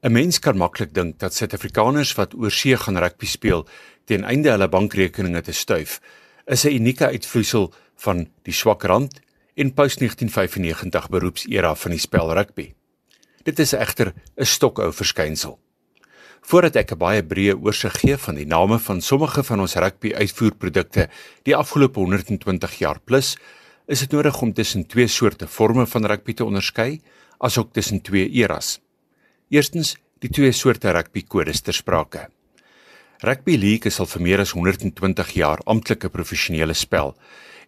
'n Mens kan maklik dink dat Suid-Afrikaners wat oorsee gaan rugby speel teen einde hulle bankrekeninge te stuif, is 'n unieke uitvloeisel van die swak rand en post-1995 beroepsera van die spel rugby. Dit is egter 'n stokou verskynsel. Voordat ek 'n baie breë oorsig gee van die name van sommige van ons rugby uitvoerprodukte die afgelope 120 jaar plus, is dit nodig om tussen twee soorte forme van rugby te onderskei, asook tussen twee eras. Eerstens, die twee soorte rugby kodes ter sprake. Rugby League is al vir meer as 120 jaar amptelike professionele spel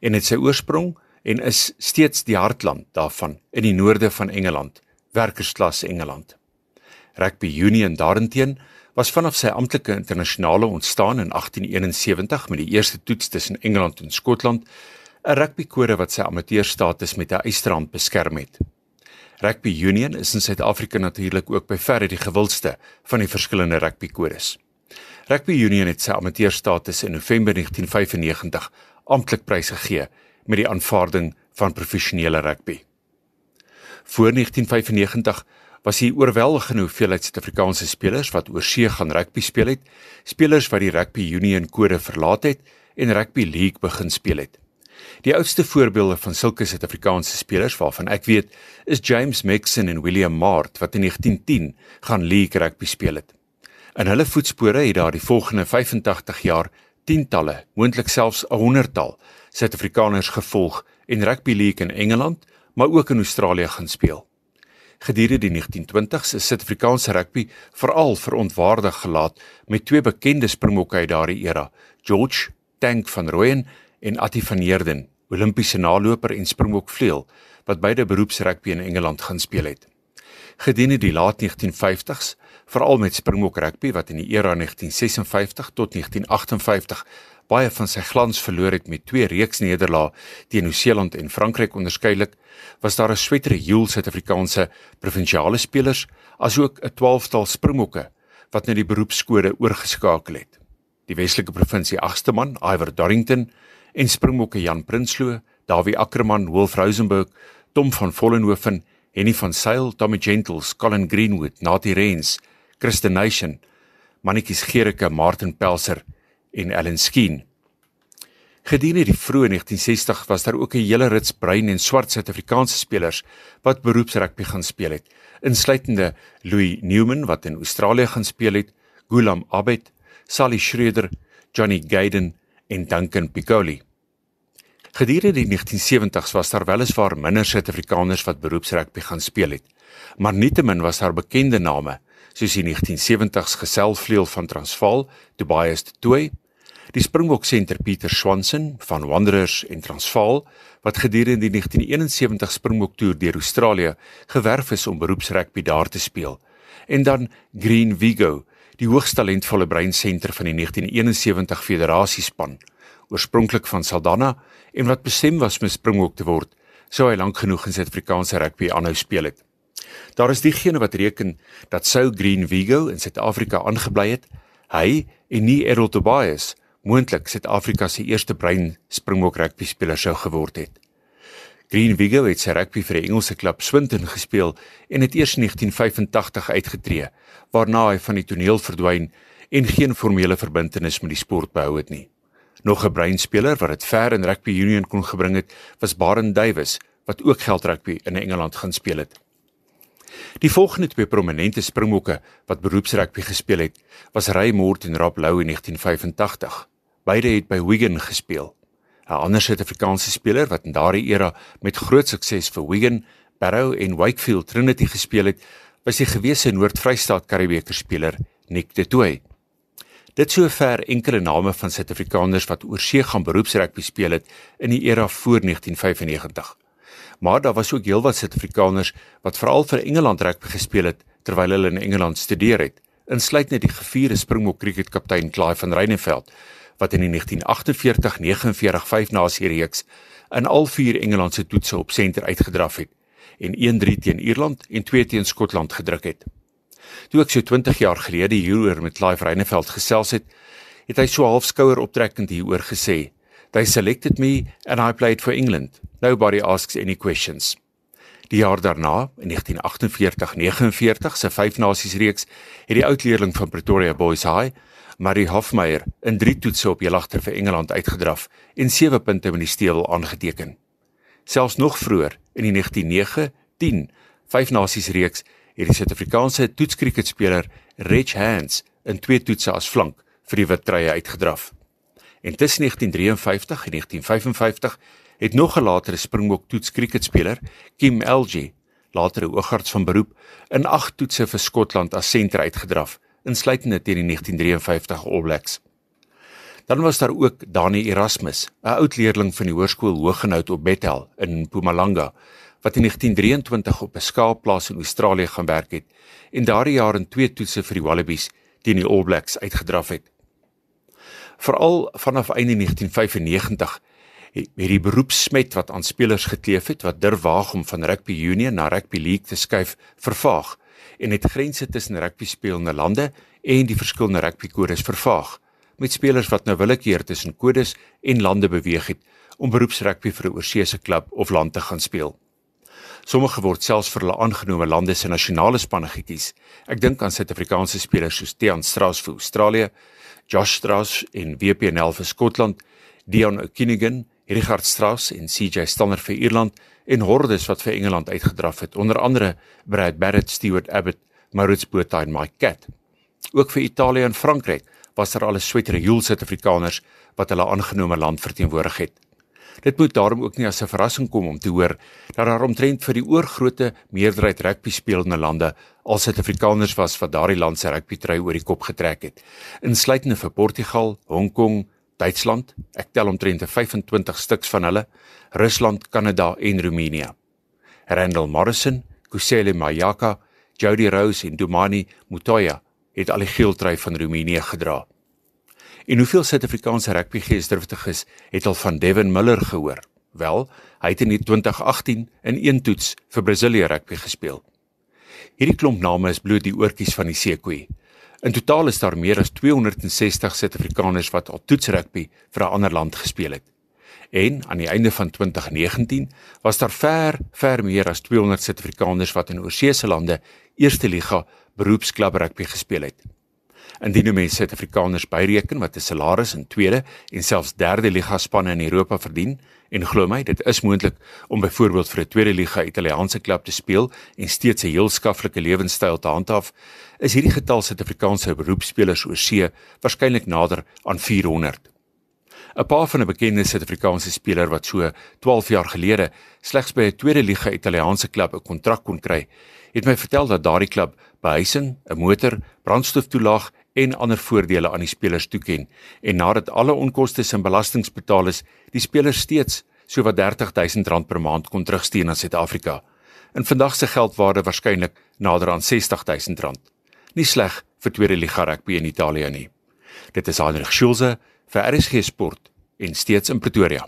en het sy oorsprong en is steeds die hartland daarvan in die noorde van Engeland, werkersklas Engeland. Rugby Union daarenteen was vanaf sy amptelike internasionale ontstaan in 1871 met die eerste toets tussen Engeland en Skotland 'n rugbykode wat sy amateurstatus met 'n eisterhand beskerm het. Rugby Union is in Suid-Afrika natuurlik ook by verre die gewildste van die verskillende rugbykodes. Rugby Union het sy amateurstatus in November 1995 amptelik prysgegee met die aanvaarding van professionele rugby. Voor 1995 was hier oorweldigende hoeveelheid Suid-Afrikaanse spelers wat oorsee gaan rugby speel het, spelers wat die Rugby Union kode verlaat het en Rugby League begin speel het. Die oudste voorbeelde van sulke Suid-Afrikaanse spelers waarvan ek weet, is James Mixon en William Mart wat in 1910 gaan league rugby speel het. In hulle voetspore het daar die volgende 85 jaar tientalle, moontlik selfs 'n honderdtal Suid-Afrikaners gevolg en rugby league in Engeland, maar ook in Australië gaan speel. Gedurende die 1920s is Suid-Afrikaanse rugby veral verontwaardig gelaat met twee bekende springbokke uit daardie era, George Tank van Rooyen en Attie van Heerden, Olimpiese naloper en springbok vleuel wat beide beroepsrugby in Engeland gaan speel het. Gedurende die laat 1950s, veral met springbok rugby wat in die era 1956 tot 1958 baie van sy glans verloor het met twee reeks nederlae teen Nieu-Seeland en Frankryk onderskeidelik, was daar 'n swetere heel Suid-Afrikaanse provinsiale spelers asook 'n 12-tal springbokke wat na die beroepskode oorgeskakel het. Die Weselike provinsie agste man, Iver Dorrington, en Springbokke Jan Prinsloo, Dawie Ackerman, Wolf Rosenburg, Tom van Vollenhoven, Henny van Sail, Tommy Gentles, Colin Greenwood, Natie Rens, Christen Nation, Mannetjies Gericke, Martin Pelser en Ellen Skeen. Gedurende die vroeë 1960 was daar ook 'n hele rits bruin en swart Suid-Afrikaanse spelers wat beroepsrugby gaan speel het, insluitende Louis Newman wat in Australië gaan speel het, Gulam Abed, Sally Schroeder, Johnny Gayden en Duncan Piccoli. Gedurende die 1970s was daar weliswaar minder Suid-Afrikaners wat beroepsrugby gaan speel het, maar nietemin was daar bekende name soos die 1970s geselvleuel van Transvaal, Tobias de Tooi, die Springbok senter Pieter Swanson van Wanderers en Transvaal wat gedurende die 1971 Springbok toer deur Australië gewerf is om beroepsrugby daar te speel, en dan Green Vigo die hoogs talentvolle breinsenter van die 1971 federasiespan, oorspronklik van Saldanha en wat besem was om springbok te word, sou hy lank genoeg in Suid-Afrikaanse rugby aanhou speel het. Daar is diegene wat reken dat sou Green Vigo in Suid-Afrika aangebly het, hy en nie Errol Tobias moontlik Suid-Afrika se eerste brein springbok rugby speler sou geword het. Green Vigo het sy rugby vir die Engelse klub Swinton gespeel en het eers 1985 uitgetree, waarna hy van die toneel verdwyn en geen formele verbintenis met die sport behou het nie. Nog 'n breinspeler wat dit ver in rugby union kon gebring het, was Baron Davies, wat ook geld rugby in Engeland gaan speel het. Die volgende twee prominente springbokke wat beroepsrugby gespeel het, was Ray Moore en Rob Lou in 1985. Beide het by Wigan gespeel. 'n ander Suid-Afrikaanse speler wat in daardie era met groot sukses vir Wigan, Barrow en Wakefield Trinity gespeel het, was die gewese Noord-Vrystaat Karibeker speler Nick de Tooy. Dit sover enkele name van Suid-Afrikaners wat oorsee gaan beroepsrugby speel het in die era voor 1995. Maar daar was ook heelwat Suid-Afrikaners wat veral vir Engeland rugby gespeel het terwyl hulle in Engeland studeer het, insluitend die gevierde Springbok kriketkaptein Clive van Reyneveld wat in die 1948-49 vyf nasie reeks in al vier Engelandse toetse op senter uitgedraf het en 1-3 teen Ierland en 2 teen Skotland gedruk het. Toe ek so 20 jaar gelede hieroor met Clive Reineveld gesels het, het hy so half skouer optrekkend hieroor gesê: "They selected me and I played for England. Nobody asks any questions." Die jaar daarna, in 1948-49 se Vyf Nasies reeks, het die oud leerling van Pretoria Boys High, Marie Hofmeyer, in 3 toetse op heelagter vir Engeland uitgedraf en 7 punte met die stewel aangeteken. Selfs nog vroeër, in die 1909-10 Vyf Nasies reeks, het die Suid-Afrikaanse toetskriketspeler Reg Hans in 2 toetse as flank vir die Wittrye uitgedraf. En tussen 1953 en 1955 het nog 'n latere Springbok toetskriketspeler, Kim Elgie, latere oogarts van beroep, in 8 toetse vir Skotland as senter uitgedraf, insluitende teen die 1953 All Blacks. Dan was daar ook Dani Erasmus, 'n oud leerling van die hoërskool Hooggenhout op Bethel in Mpumalanga, wat in 1923 op 'n skaapplaas in Australië gaan werk het en daardie jaar in twee toetse vir die Wallabies teen die All Blacks uitgedraf het. Veral vanaf einde 1995 het die beroepsmet wat aan spelers gekleef het wat durf waag om van rugby union na rugby league te skuif vervaag en het grense tussen rugby spelende lande en die verskillende rugby kodes vervaag met spelers wat nou willekeer tussen kodes en lande beweeg het om beroepsrugby vir 'n oorsese klub of land te gaan speel. Sommige word selfs vir hulle aangenome lande se nasionale spanne gekies. Ek dink aan Suid-Afrikaanse spelers soos Tiaan Strauss vir Australië, Josh Strauss en WPNL vir Skotland, Dion O'Kinigan Richard Strauss en CJ Stanner vir Ierland en hordes wat vir Engeland uitgedraf het, onder andere Brad Barrett, Stewart Abbott, Maurits Botha en Mike Cat. Ook vir Italië en Frankryk was daar al 'n sweterjoel Suid-Afrikaners wat hulle aangenome land verteenwoordig het. Dit moet daarom ook nie as 'n verrassing kom om te hoor dat daar omtrent vir die oorgrootste meerderheid rugby spelende lande al Suid-Afrikaners was wat daardie land se rugby trui oor die kop getrek het, insluitende vir Portugal, Hong Kong, Duitsland, ek tel omtrent 25 stuks van hulle, Rusland, Kanada en Roemenië. Randall Morrison, Kusele Mayaka, Jody Rose en Dumani Mutoya het al die geeltrui van Roemenië gedra. En hoeveel Suid-Afrikaanse rugbygeesdriftiges het al van Devin Miller gehoor? Wel, hy het in 2018 in een toets vir Brasilië rugby gespeel. Hierdie klomp name is bloot die oortjies van die seekoei. In totaal is daar meer as 260 Suid-Afrikaners wat al toetsrugby vir 'n ander land gespeel het. En aan die einde van 2019 was daar ver, ver meer as 200 Suid-Afrikaners wat in oorsese lande Eerste Liga beroepsklub rugby gespeel het. Indien mense Suid-Afrikaners byreken wat 'n salaris in tweede en selfs derde liga spanne in Europa verdien, en glo my, dit is moontlik om byvoorbeeld vir 'n tweede liga Italiaanse klub te speel en steeds 'n heel skaflike lewenstyl te handhaaf, is hierdie getal Suid-Afrikaanse beroepspelers oor see waarskynlik nader aan 400. 'n Paar van 'n bekende Suid-Afrikaanse speler wat so 12 jaar gelede slegs by 'n tweede liga Italiaanse klub 'n kontrak kon kry, het my vertel dat daardie klub behuising, 'n motor, brandstoftoelaag en ander voordele aan die spelers toeken en nadat alle onkoste en belastings betaal is, die spelers steeds sowat R30000 per maand kon terugstuur na Suid-Afrika. In vandag se geldwaarde waarskynlik nader aan R60000. Nie sleg vir tweede liga rugby in Italië nie. Dit is Heinrich Schulze vir RSG Sport en steeds in Pretoria.